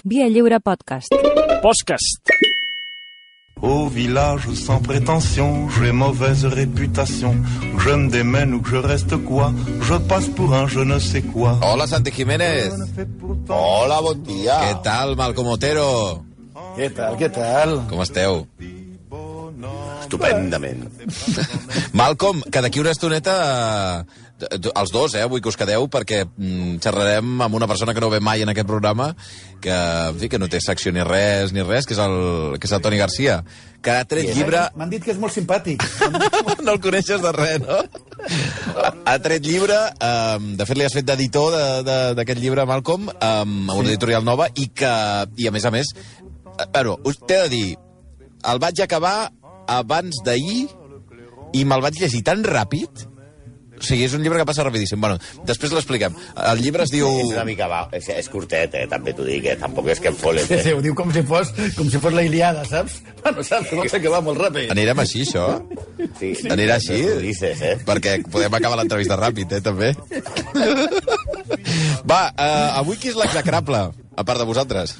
Via Lliure Podcast. Podcast. Au village sans prétention, j'ai mauvaise réputation. Que je me démène ou que je reste quoi, je passe pour un je ne sais quoi. Hola, Santi Jiménez. Hola, bon dia. Què tal, Malcom Otero? Què tal, què tal? Com esteu? Estupendament. Malcom, que d'aquí una estoneta... eh, Els dos, eh, avui que us quedeu, perquè mm, xerrarem amb una persona que no ve mai en aquest programa, que, en fi, que no té secció ni res, ni res, que és el, que és el Toni Garcia, que ha tret llibre... M'han dit que és molt simpàtic. no el coneixes de res, no? Ha tret llibre, um, de fet li has fet d'editor de- de- d'aquest llibre, Malcolm, um, a una editorial nova, i que, i a més a més, eh, bueno, us t'he de dir, el vaig acabar abans d'ahir i me'l vaig llegir tan ràpid o sigui, és un llibre que passa rapidíssim. Bueno, després l'expliquem. El llibre es diu... És una mica va, és, és curtet, eh? també t'ho dic, eh? tampoc és que em folen. Sí, sí, Eh? ho diu com si fos, com si fos la Iliada, saps? Bueno, saps? No sé que va molt ràpid. Anirem així, això? Sí, Anirà així? Ho dices, eh? Perquè podem acabar l'entrevista ràpid, eh, també. Va, uh, avui qui és l'execrable, a part de vosaltres?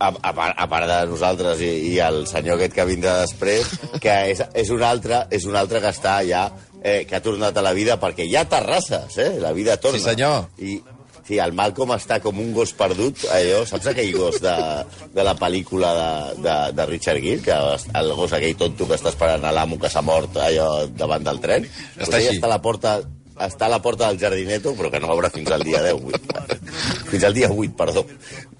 A, a, part, a part de nosaltres i, i el senyor aquest que vindrà després, que és, és un altre, és un altre que està ja, eh, que ha tornat a la vida, perquè hi ha terrasses, eh? La vida torna. Sí, senyor. I, sí, el Malcolm està com un gos perdut, allò, saps aquell gos de, de la pel·lícula de, de, de Richard Gere, que el gos aquell tonto que està esperant a l'amo que s'ha mort allò davant del tren? Està Pues així. Està a la porta està a la porta del jardineto, però que no obre fins al dia 10. vull- Fins al dia 8, perdó.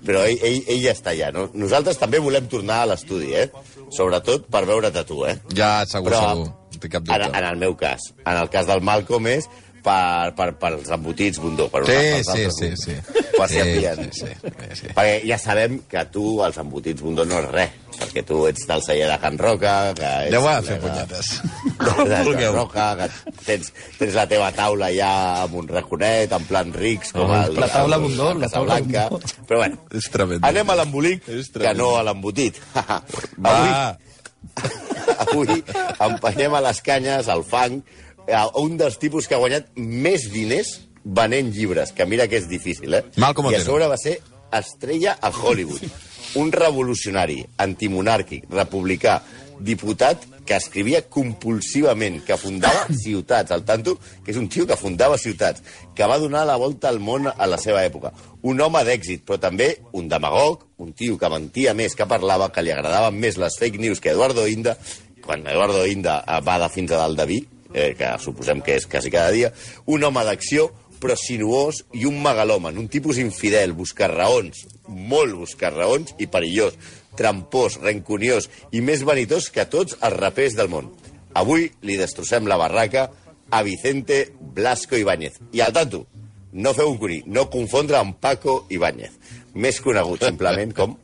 Però ell, ell, ell ja està allà. No? Nosaltres també volem tornar a l'estudi, eh? Sobretot per veure't a tu, eh? Ja, segur, Però, segur. No té cap En, dubte. en el meu cas. En el cas del Malcolm és per, per, per els embotits Bundó. Per Sí, pels sí, sí, Bundó. sí. Per si Sí, sí, sí, sí, sí. Perquè ja sabem que tu, els embotits Bundó, no és res. Perquè tu ets del celler de Can Roca, que és... Aneu a fer punyetes. de, Vulgueu. Roca, que tens, tens la teva taula ja amb un raconet, en plan rics, com el, la taula Bundó, la taula. Bundó. Però bueno, És tremendo. anem a l'embolic, que no a l'embotit. Va, Avui empenyem a les canyes, al fang, a un dels tipus que ha guanyat més diners venent llibres, que mira que és difícil, eh? Malcolm I a sobre va ser estrella a Hollywood. Un revolucionari, antimonàrquic, republicà, diputat que escrivia compulsivament, que fundava ciutats, al tanto, que és un tio que fundava ciutats, que va donar la volta al món a la seva època. Un home d'èxit, però també un demagog, un tio que mentia més, que parlava, que li agradaven més les fake news que Eduardo Inda, quan Eduardo Inda eh, va de fins a dalt de vi, eh, que suposem que és quasi cada dia, un home d'acció, però sinuós i un megalòman, un tipus infidel, buscar raons, molt buscar raons i perillós, trampós, rancuniós i més vanitós que tots els rapers del món. Avui li destrossem la barraca a Vicente Blasco Ibáñez. I al tanto, no feu un cuní, no confondre amb Paco Ibáñez, més conegut simplement com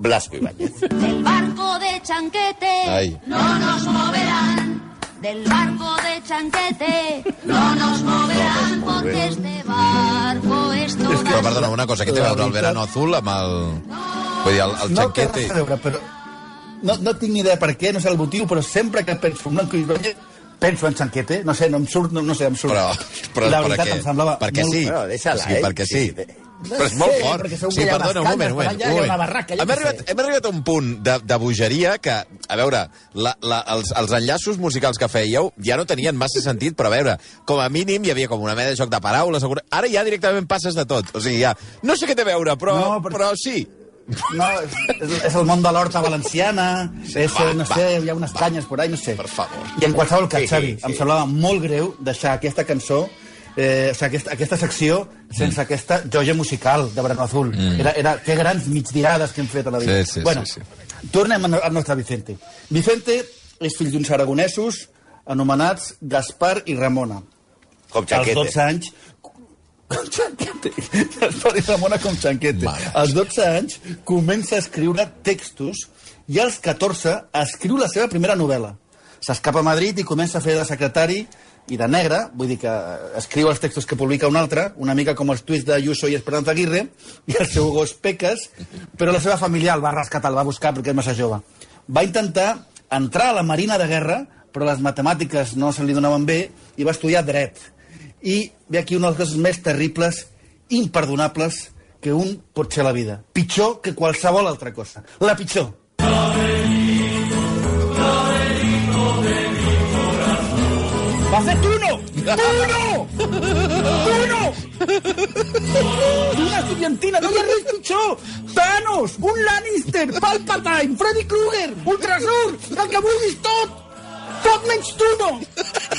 Blasco Ibáñez. Del barco de chanquete Ay. no nos moverán. Del barco de chanquete no nos moverán porque este barco es todo. però perdona, una cosa, què té a veure el verano azul amb el... Vull dir, el, el No té xanquete... res a veure, però... No, no tinc ni idea per què, no sé el motiu, però sempre que penso en Blanco i Ibáñez, penso en Chanquete, no sé, no em surt, no, no sé, em surt. Però, però la per veritat què? em semblava perquè molt... sí. Deixa-la, o sigui, eh? perquè sí. Sí, sí, té- Però és molt sé, fort. Sí, perdona, un moment, un moment. per un moment. barraca, hem, arribat, hem arribat a un punt de, de bogeria que, a veure, la, la, els, els enllaços musicals que fèieu ja no tenien massa sentit, però a veure, com a mínim hi havia com una mena de joc de paraules. Ara ja directament passes de tot. O sigui, ja, no sé què té a veure, però, No, però... però- però sí. No, és, és el món de l'horta valenciana, és, va, no va, sé, hi ha unes canyes por ahí, no sé. Per favor. I en qualsevol cas, Sí, sí, Xavi, sí. em semblava molt greu deixar aquesta cançó eh, o sigui, aquesta, aquesta secció sense aquesta joia musical de Verano Azul. Mm. Era, era, que grans migdiades que hem fet a la vida. Sí, sí, bueno, sí, sí. tornem al nostre Vicente. Vicente és fill d'uns aragonesos anomenats Gaspar i Ramona. Com Als Chanquete. 12 anys... Com Chanquete. Gaspar i Ramona com Chanquete. Mare. Als 12 anys comença a escriure textos i als 14 escriu la seva primera novel·la. S'escapa a Madrid i comença a fer de secretari i de negre, vull dir que eh, escriu els textos que publica un altre, una mica com els tuits d'Ayuso i Esperanza Aguirre, i el seu gos Peques, però la seva família el va rescatar, el va buscar perquè és massa jove. Va intentar entrar a la Marina de Guerra, però les matemàtiques no se li donaven bé, i va estudiar dret. I ve aquí una de les coses més terribles, imperdonables, que un pot ser la vida. Pitjor que qualsevol altra cosa. La pitjor. Va fer Tuno! Tuno! Tuno! D'una estudiantina, no hi ha res pitjor! Thanos, un Lannister, Palpatine, Freddy Krueger, Ultrasur, el que vulguis tot! Tot menys Tuno!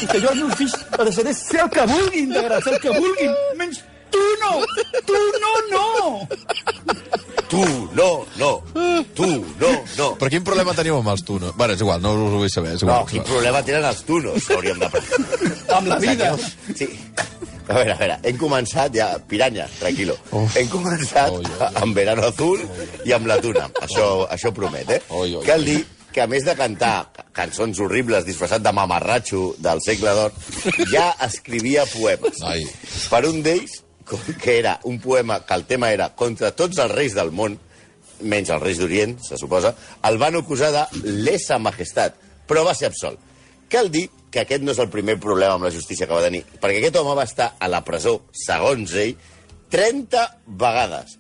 I que jo els meus fills ha de ser, el que vulguin, de gràcia, el que vulguin, menys Tuno! Tuno no! Tu, no, no. Tu, no, no. Però quin problema teniu amb els tunos? Bueno, és igual, no us ho vull saber. És No, igual, és quin problema tenen els tunos, hauríem de... Amb la vida. Sí. A veure, a veure, hem començat ja... Piranya, tranquilo. Hem començat Oi, oi, oi. amb Verano Azul i amb la Tuna. Això, això promet, eh? Oi, oi, Cal dir que a més de cantar cançons horribles disfressat de mamarratxo del segle d'or, ja escrivia poemes. Ai. Per un d'ells, que era un poema que el tema era contra tots els reis del món, menys els reis d'Orient, se suposa, el van acusar de lesa majestat, però va ser absolt. Cal dir que aquest no és el primer problema amb la justícia que va tenir, perquè aquest home va estar a la presó, segons ell, 30 vegades.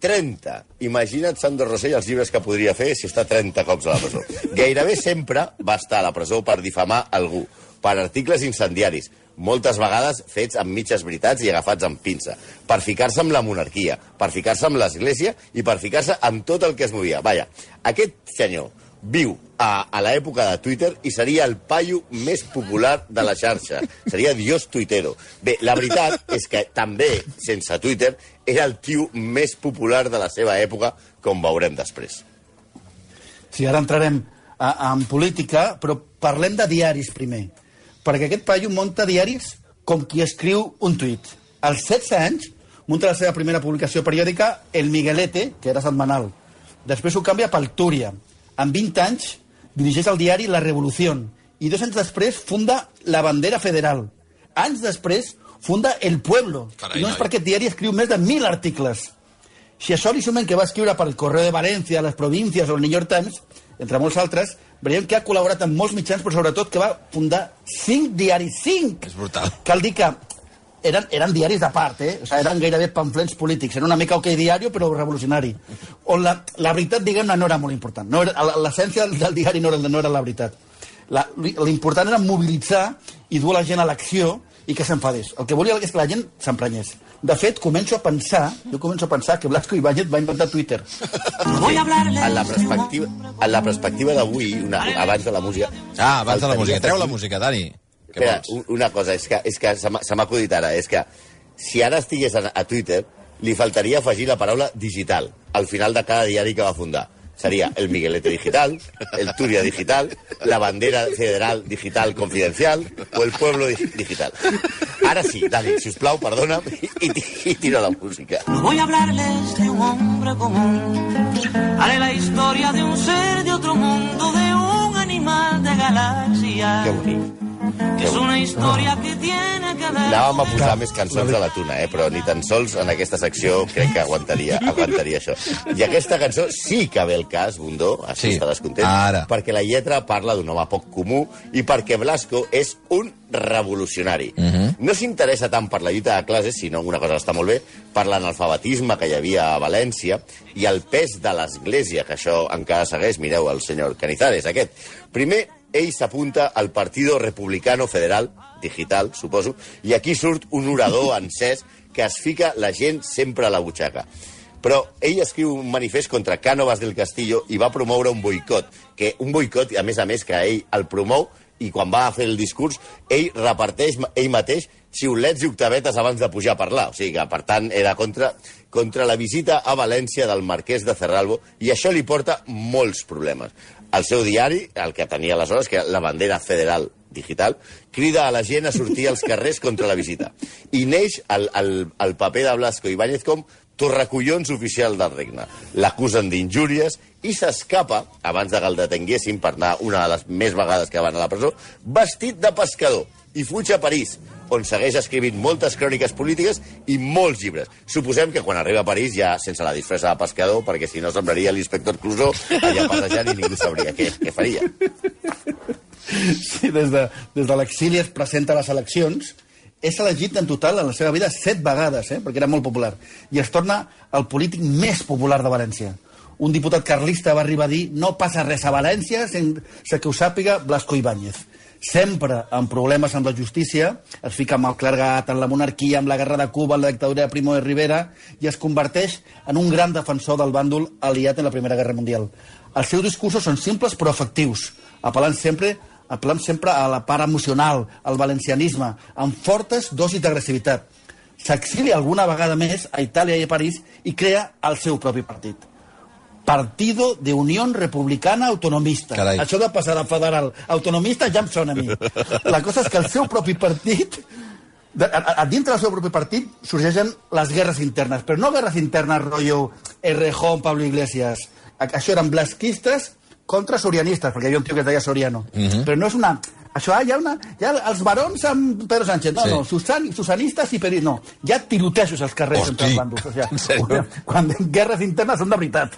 30. Imagina't Sandro Rossell els llibres que podria fer si està 30 cops a la presó. Gairebé sempre va estar a la presó per difamar algú, per articles incendiaris, moltes vegades fets amb mitges veritats i agafats amb pinça, per ficar-se amb la monarquia, per ficar-se amb l'església i per ficar-se amb tot el que es movia. Vaja, aquest senyor viu a, a l'època de Twitter i seria el paio més popular de la xarxa. Seria Dios tuitero. Bé, la veritat és que també, sense Twitter, era el tio més popular de la seva època, com veurem després. Sí, ara entrarem a, en política, però parlem de diaris primer. Perquè aquest paio munta diaris com qui escriu un tuit. Als 16 anys munta la seva primera publicació periòdica El Miguelete, que era setmanal. Després ho canvia pel Túria. Amb 20 anys dirigeix el diari La Revolució i dos anys després funda La Bandera Federal. Anys després funda El Pueblo. Carai, I no és noi. perquè aquest diari escriu més de 1.000 articles. Si a això li sumem que va escriure per el Correo de València, les Províncies o el New York Times, entre molts altres, veiem que ha col·laborat amb molts mitjans, però sobretot que va fundar cinc diaris, cinc! És brutal. Cal dir que eren, eren diaris de part, eh? O sigui, eren gairebé pamflets polítics. Era una mica OK Diario, però revolucionari. On la, la veritat, diguem-ne, no era molt important. No era- la- L'essència del, del diari no era, no era la veritat. La- L'important era mobilitzar i dur la gent a l'acció i que s'enfadés. El que volia és que la gent s'emprenyés. De fet, començo a pensar, jo començo a pensar que Blasco Ibáñez va inventar Twitter. Hablarle En la perspectiva, en la perspectiva d'avui, abans de la música... Ah, abans de la música. Treu la música, Dani. Espera, una cosa, és que, és que se m'ha acudit ara, és que si ara estigués a, a Twitter, li faltaria afegir la paraula digital al final de cada diari que va fundar. Seria el Miguelete Digital, el Turia Digital, la Bandera Federal Digital Confidencial o el Pueblo Di- Digital. Ara sí, Dani, si us plau, perdona'm i, i, i tira la música. No voy a hablarles de un hombre común. Haré la historia de un ser de otro mundo, de un animal de galaxia. Que bonic. Es una historia que tiene que ver. Anàvem a posar més cançons de la Tuna, eh? però ni tan sols en aquesta secció crec que aguantaria, aguantaria això. I aquesta cançó sí que ve el cas, Bundó, així Sí, estaràs content, ara. perquè la lletra parla d'un home poc comú i perquè Blasco és un revolucionari. Mhm. No s'interessa tant per la lluita de classes, sinó una cosa que està molt bé, per l'analfabetisme que hi havia a València i el pes de l'Església, que això encara segueix, mireu, el senyor Canizares, aquest. Primer, ell s'apunta al Partido Republicano Federal, digital, suposo, i aquí surt un orador encès que es fica la gent sempre a la butxaca. Però ell escriu un manifest contra Cánovas del Castillo i va promoure un boicot, que un boicot, a més a més, que ell el promou i quan va a fer el discurs, ell reparteix ell mateix xiulets i octavetes abans de pujar a parlar. O sigui que, per tant, era contra, contra la visita a València del marquès de Cerralbo i això li porta molts problemes. El seu diari, el que tenia aleshores, que la bandera federal digital, crida a la gent a sortir als carrers contra la visita. I neix el, el, el paper de Blasco Ibáñez com torracollons oficial del regne. L'acusen d'injúries i s'escapa, abans de que el detenguessin per anar una de les més vegades que van a la presó, vestit de pescador i fuig a París, on segueix escrivint moltes cròniques polítiques i molts llibres. Suposem que quan arriba a París ja sense la disfressa de pescador, perquè si no semblaria l'inspector Clouseau allà passejant i ningú sabria què, què faria. Sí, des de, des de l'exili es presenta a les eleccions és elegit en total en la seva vida set vegades, eh? perquè era molt popular, i es torna el polític més popular de València. Un diputat carlista va arribar a dir no passa res a València sense que ho sàpiga Blasco Ibáñez. Sempre amb problemes amb la justícia, es fica el clergat, en la monarquia, amb la guerra de Cuba, en la dictadura de Primo de Rivera, i es converteix en un gran defensor del bàndol aliat en la Primera Guerra Mundial. Els seus discursos són simples però efectius, apel·lant sempre apel·lant sempre a la part emocional, al valencianisme, amb fortes dosis d'agressivitat. S'exilia alguna vegada més a Itàlia i a París i crea el seu propi partit. Partido de Unión Republicana Autonomista. Carai. Això de passar a federal autonomista ja em sona a mi. La cosa és que el seu propi partit de, a, a, dintre del seu propi partit sorgeixen les guerres internes, però no guerres internes rotllo Errejón, Pablo Iglesias. A, això eren blasquistes contra sorianistes, perquè hi havia un tio que es deia Soriano. Però no és una... Això, ah, hi ha, una, hi ha els barons amb Pedro Sánchez. No, Sí. no, Susan, susanistes i peri... No, hi ha tirotejos als carrers Hosti, entre els bàndols. O en sigui, sèrio? quan guerres internes són de veritat.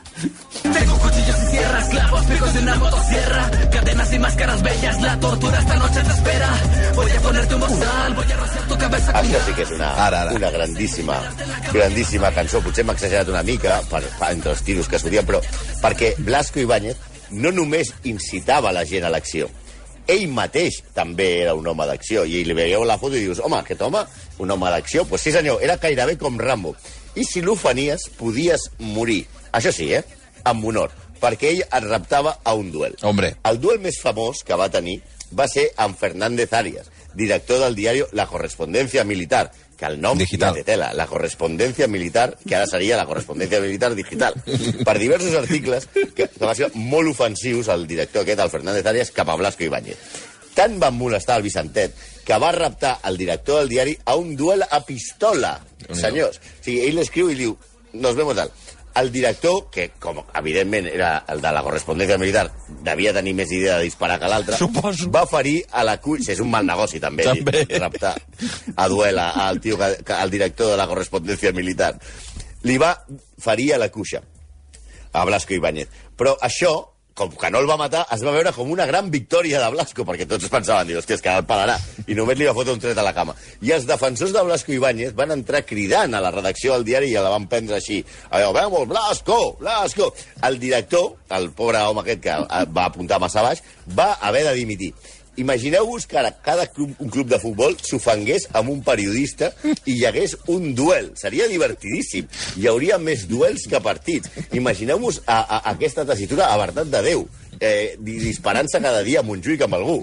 Tengo cuchillos y sierras, clavos, picos de una motosierra Cadenas y máscaras bellas, la tortura esta noche te espera Voy a ponerte un bozal, voy a rociar tu cabeza con Això sí que és una, Ara, ara. una grandíssima, grandíssima cançó. Potser m'ha exagerat una mica per, per, entre els tiros que es podien, però perquè Blasco Ibáñez no només incitava la gent a l'acció, ell mateix també era un home d'acció. I li veieu la foto i dius, home, aquest home, un home d'acció? Doncs pues sí, senyor, era gairebé com Rambo. I si l'ofenies, podies morir. Això sí, eh? Amb honor. Perquè ell et raptava a un duel. Hombre. El duel més famós que va tenir va ser amb Fernández Arias, director del diari La Correspondencia Militar, que el nom Digital. ja té tela, la correspondència militar, que ara seria la correspondència militar digital, per diversos articles que, que va ser molt ofensius al director aquest, el Fernández Arias, cap a Blasco Ibáñez. Tant van molestar el Vicentet que va raptar el director del diari a un duel a pistola, senyors. O sigui, ell l'escriu i diu, nos vemos tal. El director, que com evidentment era el de la correspondència militar, devia tenir més idea de disparar que l'altre, va ferir a la cuina... És un mal negoci, també, També. raptar a duel a- al tio, que, que, al director de la correspondència militar. Li va ferir a la cuixa, a Blasco Ibáñez. Però això, com que no el va matar, es va veure com una gran victòria de Blasco, perquè tots pensaven, diu, hòstia, és que el pararà. I només li va fotre un tret a la cama. I els defensors de Blasco Ibáñez van entrar cridant a la redacció del diari i la van prendre així. Allò, vamos, Blasco, Blasco! El director, el pobre home aquest que va apuntar massa baix, va haver de dimitir. Imagineu-vos que ara cada club, un club de futbol s'ofengués amb un periodista i hi hagués un duel. Seria divertidíssim. Hi hauria més duels que partits. Imagineu-vos a, a, aquesta tessitura a veritat de Déu, eh, di- disparant-se cada dia a Montjuïc amb algú.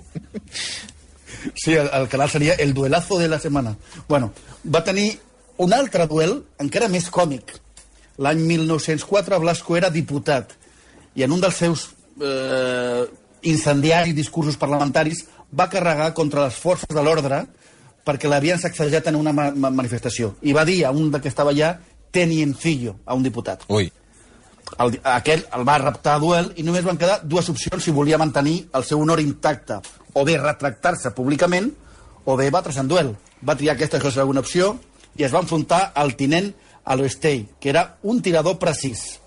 Sí, el, el canal seria el duelazo de la setmana. Bueno, va tenir un altre duel encara més còmic. L'any 1904 Blasco era diputat i en un dels seus eh, incendiaris discursos parlamentaris va carregar contra les forces de l'ordre perquè l'havien sacsejat en una ma ma manifestació. I va dir a un de que estava allà teniencillo, a un diputat. Ui. El, aquell el va raptar a duel i només van quedar dues opcions si volia mantenir el seu honor intacte. O bé retractar-se públicament o bé batre's en duel. Va triar aquesta que és una opció i es va enfrontar al tinent Aloestei, que era un tirador precís.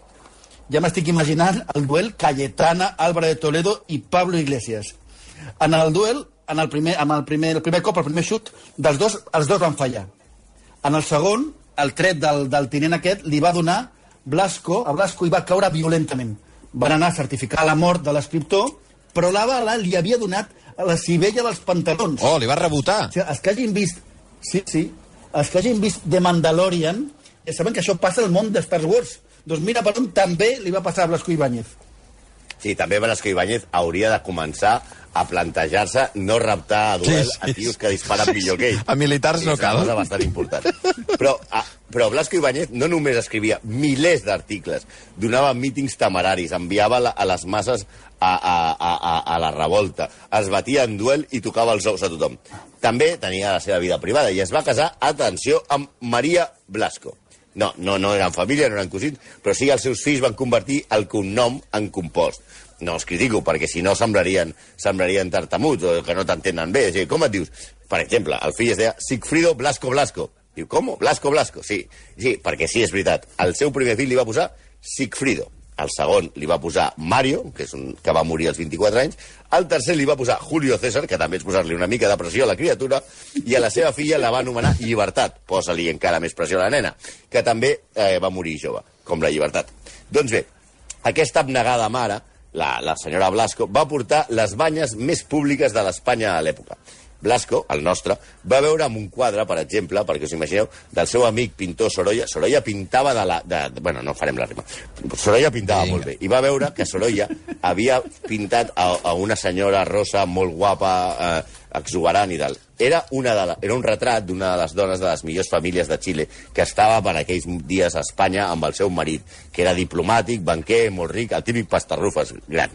Ja m'estic imaginant el duel Cayetana, Álvaro de Toledo i Pablo Iglesias. En el duel, en el primer, amb el primer, el primer cop, el primer xut, dels dos, els dos van fallar. En el segon, el tret del, del tinent aquest li va donar Blasco, a Blasco i va caure violentament. Van anar a certificar la mort de l'escriptor, però la bala li havia donat a la civella dels pantalons. Oh, li va rebotar. O sigui, els que hagin vist... Sí, sí. Els que hagin vist The Mandalorian ja saben que això passa al món de Star Wars. Doncs mira per on també li va passar a Blasco Ibáñez. Sí, també Blasco Ibáñez hauria de començar a plantejar-se no raptar a duel Sí, sí, a tios que disparen millor que ell. A militars no És una cal. cosa bastant important. Però, a, però Blasco Ibáñez no només escrivia milers d'articles, donava mítings temeraris, enviava la, a les masses a, a, a, a, a la revolta, es batia en duel i tocava els ous a tothom. També tenia la seva vida privada i es va casar, atenció, amb Maria Blasco. No, no, no eren família, no eren cosins, però sí els seus fills van convertir el cognom en compost. No els critico, perquè si no semblarien, semblarien tartamuts o que no t'entenen bé. Sigui, com et dius? Per exemple, el fill es deia Sigfrido Blasco Blasco. Diu, com? Blasco Blasco, sí. Sí, perquè sí, és veritat. El seu primer fill li va posar Sigfrido. El segon li va posar Mario, que, és un, que va morir als 24 anys, al tercer li va posar Julio César, que també és posar-li una mica de pressió a la criatura, i a la seva filla la va anomenar Llibertat, posa-li encara més pressió a la nena, que també eh, va morir jove, com la Llibertat. Doncs bé, aquesta abnegada mare, la, la senyora Blasco, va portar les banyes més públiques de l'Espanya a l'època. Blasco, el nostre, va veure amb un quadre, per exemple, perquè us imagineu, del seu amic pintor Sorolla. Sorolla pintava de la... De, de, bueno, no farem la rima. Sorolla pintava Vinga. molt bé. I va veure que Sorolla havia pintat a, a una senyora rosa molt guapa, eh, exuberant i tal. Era, una de la, era un retrat d'una de les dones de les millors famílies de Xile que estava per aquells dies a Espanya amb el seu marit, que era diplomàtic, banquer, molt ric, el típic pastarrufes gran.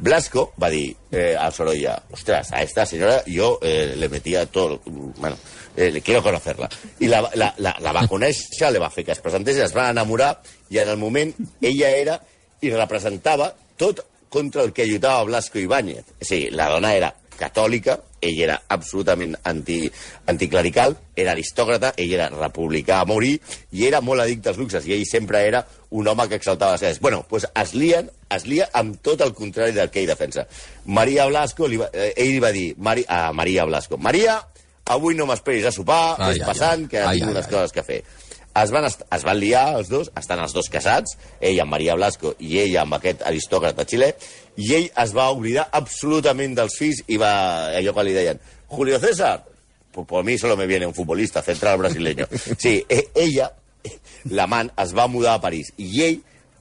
Blasco va dir eh, a Sorolla, ostras, a esta señora yo eh, le metía todo, bueno, eh, le quiero conocerla. I la, la, la, la va conèixer, le va fer que es presentés, es va enamorar, i en el moment ella era i representava tot contra el que lluitava Blasco Ibáñez. Sigui, la dona era catòlica, ell era absolutament anti, anticlerical, era aristòcrata, ell era republicà a morir, i era molt addicte als luxes, i ell sempre era un home que exaltava les seves. Bueno, doncs es lien, es lia amb tot el contrari del que ell defensa. Maria Blasco, li va, eh, ell li va dir Mari, a Maria Blasco, Maria, avui no m'esperis a sopar, Ai, ai, passant, ai. que Ai, tinc ai, unes ai. coses que fer. Es van, es van liar els dos, estan els dos casats, ell amb Maria Blasco i ell amb aquest aristòcrata xilè, i ell es va oblidar absolutament dels fills i va, allò que li deien, Julio César, por mí solo me viene un futbolista central brasileño. Sí, e- ella, l'amant, es va mudar a París, i ell,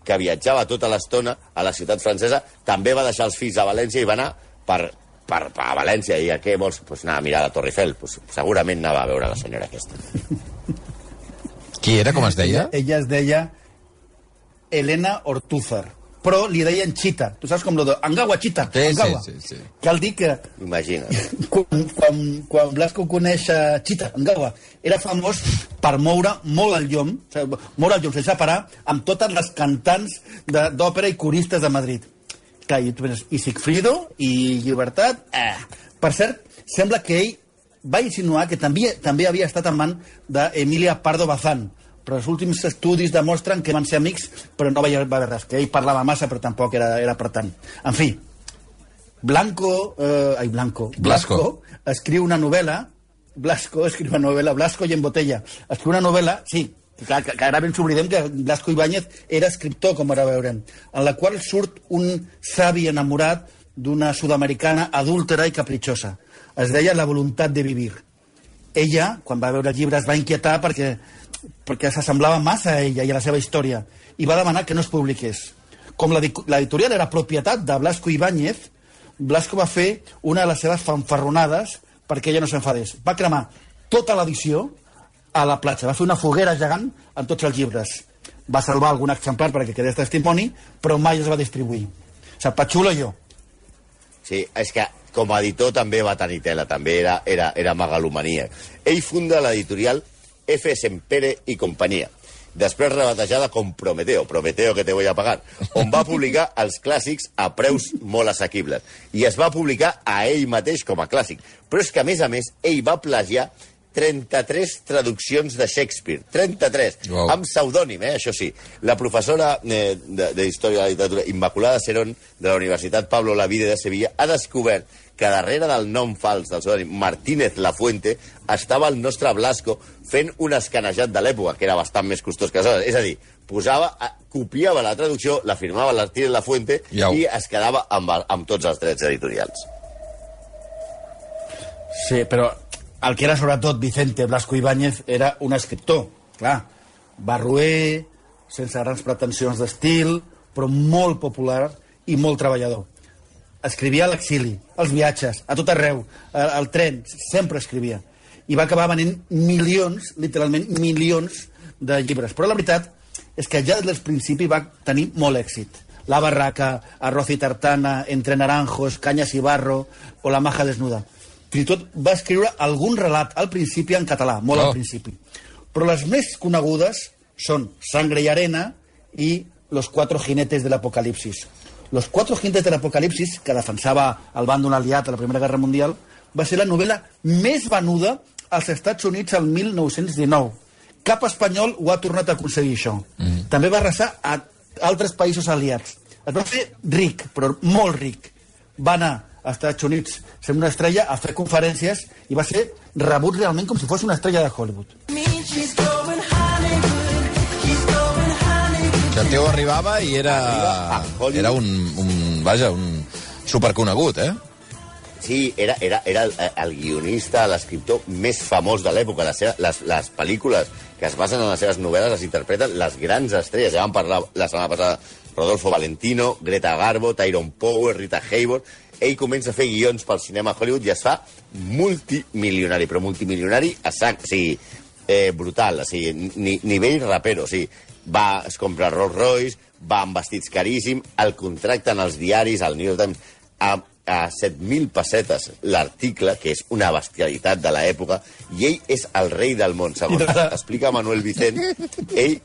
que viatjava tota l'estona a la ciutat francesa, també va deixar els fills a València i va anar per, per, per a València. I a què vols? Pues anar a mirar la Torre Eiffel. Pues, segurament anava a veure la senyora aquesta. Qui era, com es deia? Ella es deia Elena Ortúzar, però li deien Chita. Tu saps com lo de Angawa Chita, Sí, sí, Angawa. sí, sí. Cal dir que Imagina't. quan, quan, quan Blasco coneix a Chita, Angawa, era famós per moure molt el llom, o sigui, moure el llom sense parar, amb totes les cantants de- d'òpera i coristes de Madrid. Clar, i, tu penses, i Sigfrido, i Llibertat... Eh. Per cert, sembla que ell va insinuar que també, també havia estat amant d'Emilia Pardo Bazán, però els últims estudis demostren que van ser amics, però no va haver, res, que ell parlava massa, però tampoc era, era per tant. En fi, Blanco, eh, ai, Blanco, Blasco. escriu una novel·la, Blasco escriu una novel·la, Blasco i en botella, escriu una novel·la, sí, clar, que, que ara ben s'oblidem que Blasco Ibáñez era escriptor, com ara veurem, en la qual surt un savi enamorat d'una sud-americana adúltera i capritxosa. Es deia La voluntat de vivir. Ella, quan va veure el llibre, es va inquietar perquè, perquè s'assemblava massa a ella i a la seva història i va demanar que no es publiqués. Com l'edi- l'editorial era propietat de Blasco Ibáñez, Blasco va fer una de les seves fanfarronades perquè ella no s'enfadés. Va cremar tota l'edició a la platja. Va fer una foguera gegant amb tots els llibres. Va salvar algun exemplar perquè quedés testimoni, però mai es va distribuir. O sigui, Pachulo jo. Sí, és que com a editor també va tenir tela, també era, era, era megalomania. Ell funda l'editorial F. Sempere i companyia, després rebatejada com Prometeo, Prometeo que te voy a pagar, on va publicar els clàssics a preus molt assequibles. I es va publicar a ell mateix com a clàssic. Però és que, a més a més, ell va plagiar 33 traduccions de Shakespeare. 33. Uau. Amb pseudònim, eh, això sí. La professora eh, de, de Història de la Literatura, Immaculada Serón, de la Universitat Pablo Lavide de Sevilla, ha descobert que darrere del nom fals del pseudònim Martínez Lafuente estava el nostre Blasco fent un escanejat de l'època, que era bastant més costós que aleshores. És a dir, posava, copiava la traducció, la firmava Martínez Lafuente Iau. i es quedava amb, amb tots els drets editorials. Sí, però el que era sobretot Vicente Blasco Ibáñez era un escriptor, clar, barruer, sense grans pretensions d'estil, però molt popular i molt treballador. Escrivia a l'exili, als viatges, a tot arreu, al, tren, sempre escrivia. I va acabar venent milions, literalment milions de llibres. Però la veritat és que ja des del principi va tenir molt èxit. La barraca, Arroz y tartana, Entre naranjos, Cañas y barro o La maja desnuda. Fins i tot va escriure algun relat al principi en català, molt Oh. al principi. Però les més conegudes són Sangre y arena i Los cuatro jinetes del apocalipsis. Los cuatro jinetes del apocalipsis, que defensava el bàndol aliat a la Primera Guerra Mundial, va ser la novel·la més venuda als Estats Units el 1919. Cap espanyol ho ha tornat a aconseguir, això. Mm. També va arrasar a altres països aliats. Es va fer ric, però molt ric. Va anar als Estats Units sent una estrella a fer conferències i va ser rebut realment com si fos una estrella de Hollywood. Que tio arribava i era, era un, un, vaja, un superconegut, eh? Sí, era, era, era el, el guionista, l'escriptor més famós de l'època. Les, les, les pel·lícules que es basen en les seves novel·les les interpreten les grans estrelles. Ja vam parlar la setmana passada Rodolfo Valentino, Greta Garbo, Tyrone Power, Rita Hayworth... Ell comença a fer guions pel cinema Hollywood i es fa multimilionari, però multimilionari a sac, o sigui, eh, brutal, o sigui, ni, nivell rapero, o sigui, va, es compra Rolls Royce, va amb vestits caríssim, el contracten als diaris, al New York Times, a, a 7.000 pessetes l'article, que és una bestialitat de l'època, i ell és el rei del món, segons explica Manuel Vicent. Ell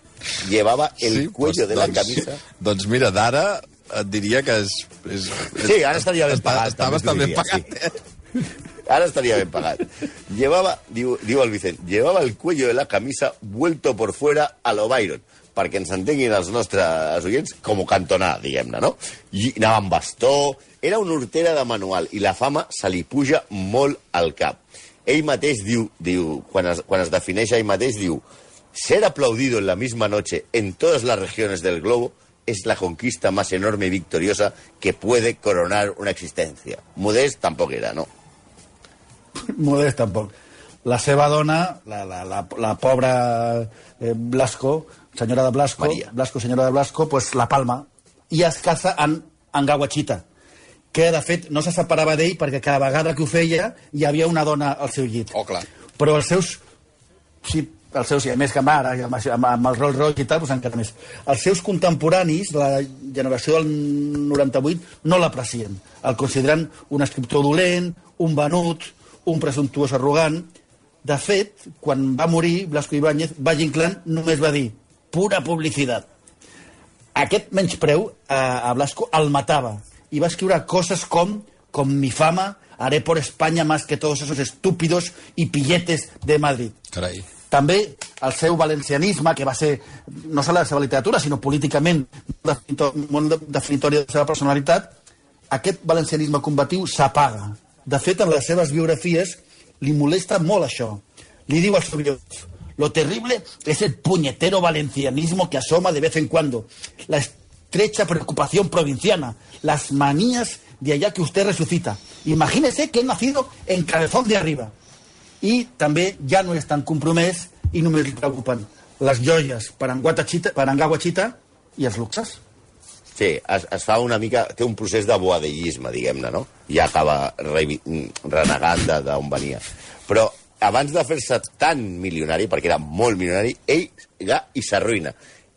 llevava el cuello de la doncs, camisa... Doncs mira, d'ara et diria que és... és Sí, ara estaria ben pagat, Està també bastant ben pagat, eh? Ahora estaría bien pagado. Llevaba, diu, diu el Vicent, llevava el cuello de la camisa vuelto por fuera a lo Byron, perquè ens entenguin els nostres oients com cantonà, diguem-ne, no? I anava amb bastó, era una hortera de manual, i la fama se li puja molt al cap. Ell mateix diu, diu quan, es, quan es defineix ell mateix, diu ser aplaudido en la misma noche en todas las regiones del globo es la conquista más enorme y victoriosa que puede coronar una existencia. Modest tampoc era, no? Modest tampoc. La seva dona, la, la, la, la pobra eh, Blasco, senyora de Blasco, Maria. Blasco, senyora de Blasco, pues la palma i es casa en, en Gawachita, que de fet no se separava d'ell perquè cada vegada que ho feia hi havia una dona al seu llit. Oh, clar. Però els seus... Sí, els seus, i a més que amb ara, i amb, amb, amb el Rolls Royce i tal, doncs encara més. Els seus contemporanis, de la generació del 98, no l'aprecien. El consideren un escriptor dolent, un venut, un presumptuós arrogant. De fet, quan va morir Blasco Ibáñez, Valle Inclán només va dir pura publicitat. Aquest menyspreu a, a Blasco el matava i va escriure coses com con mi fama haré por España más que todos esos estúpidos y pilletes de Madrid. Carai. També el seu valencianisme, que va ser no sols la seva literatura, sinó políticament molt definitori de la seva personalitat, aquest valencianisme combatiu s'apaga. De fet, en les seves biografies li molesta molt això. Li diu als seguidors, lo terrible es el puñetero valencianismo que asoma de vez en cuando, la estrecha preocupación provinciana, las manías de allá que usted resucita. Imagínese que he nacido en Cabezón de Arriba i també ja no és tan compromès i només li preocupen les joies per en Guachita i els. Sí, es, es fa una mica... Té un procés de boadellisme, diguem-ne, no? I acaba renegant d'on venia. Però abans de fer-se tan milionari, perquè era molt milionari, ell ja i s'arruïna.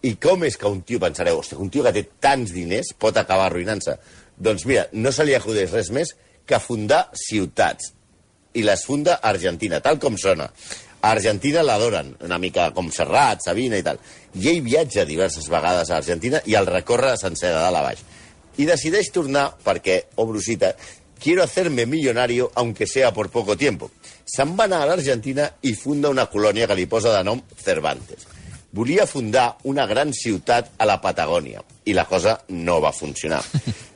I com és que un tio, pensareu, hòstia, un tio que té tants diners pot acabar arruïnant-se? Doncs mira, no se li acudeix res més que fundar ciutats. I les funda Argentina, tal com sona. A Argentina l'adoren, una mica com Serrat, Sabina i tal. I ell viatja diverses vegades a Argentina i el recorre sencer de dalt a baix. I decideix tornar perquè, obro cita, quiero hacerme millonario aunque sea por poco tiempo. Se'n va anar a l'Argentina i funda una colònia que li posa de nom Cervantes. Volia fundar una gran ciutat a la Patagònia i la cosa no va funcionar.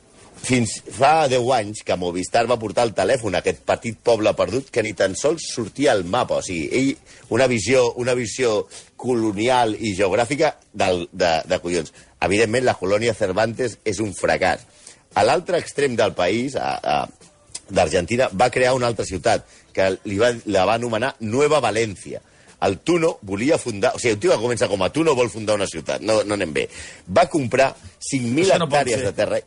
Fins fa 10 anys que Movistar va portar al telèfon a aquest petit poble perdut que ni tan sols sortia al mapa. O sigui, ell, una visió, una visió colonial i geogràfica del, de, de collons. Evidentment, la colònia Cervantes és un fracàs. A l'altre extrem del país, a, a, d'Argentina, va crear una altra ciutat que li va, la va anomenar Nueva València. El Tuno volia fundar... O sigui, un tio que comença com a Tuno vol fundar una ciutat. No, no anem bé. Va comprar 5.000 Això no hectàrees ser. de terra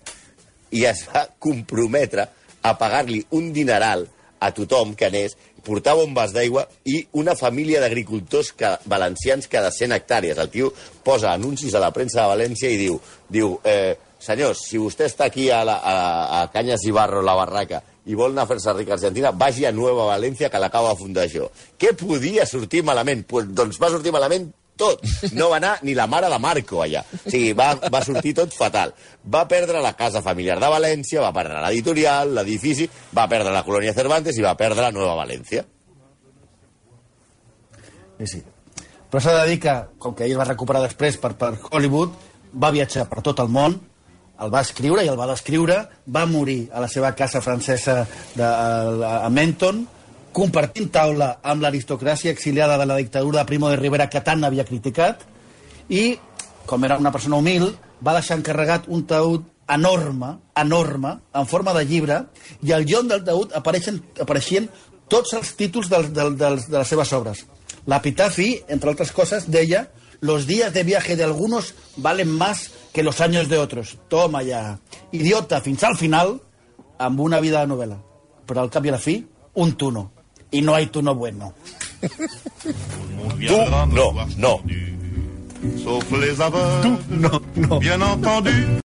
i es va comprometre a pagar-li un dineral a tothom que anés, portar bombes d'aigua i una família d'agricultors valencians cada 100 hectàrees. El tio posa anuncis a la premsa de València i diu, diu eh, senyors, si vostè està aquí a, la, a, a Canyes i Barro, la barraca, i vol anar a fer-se ric a Argentina, vagi a Nueva València, que l'acaba de fundar jo. Què podia sortir malament? Pues, doncs va sortir malament tot. No va anar ni la mare de Marco allà. O sigui, va, va sortir tot fatal. Va perdre la casa familiar de València, va perdre l'editorial, l'edifici, va perdre la colònia Cervantes i va perdre la Nueva València. Sí, sí. Però s'ha de dir que, com que ell va recuperar després per, per Hollywood, va viatjar per tot el món, el va escriure i el va descriure, va morir a la seva casa francesa de, a, a Menton, compartint taula amb l'aristocràcia exiliada de la dictadura de Primo de Rivera que tant havia criticat, i, com era una persona humil, va deixar encarregat un taüt enorme, enorme, en forma de llibre, i al lloc del taüt apareixen, apareixien tots els títols del, del, dels, de les seves obres. L'epitafi, entre altres coses, deia los días de viaje de algunos valen más que los años de otros. Toma ja. Idiota fins al final, amb una vida de novel·la. Però al cap i a la fi, un tuno. I no hay tuno bueno. Tu, no, no. Sauf les aveugles, No, no. bien entendu.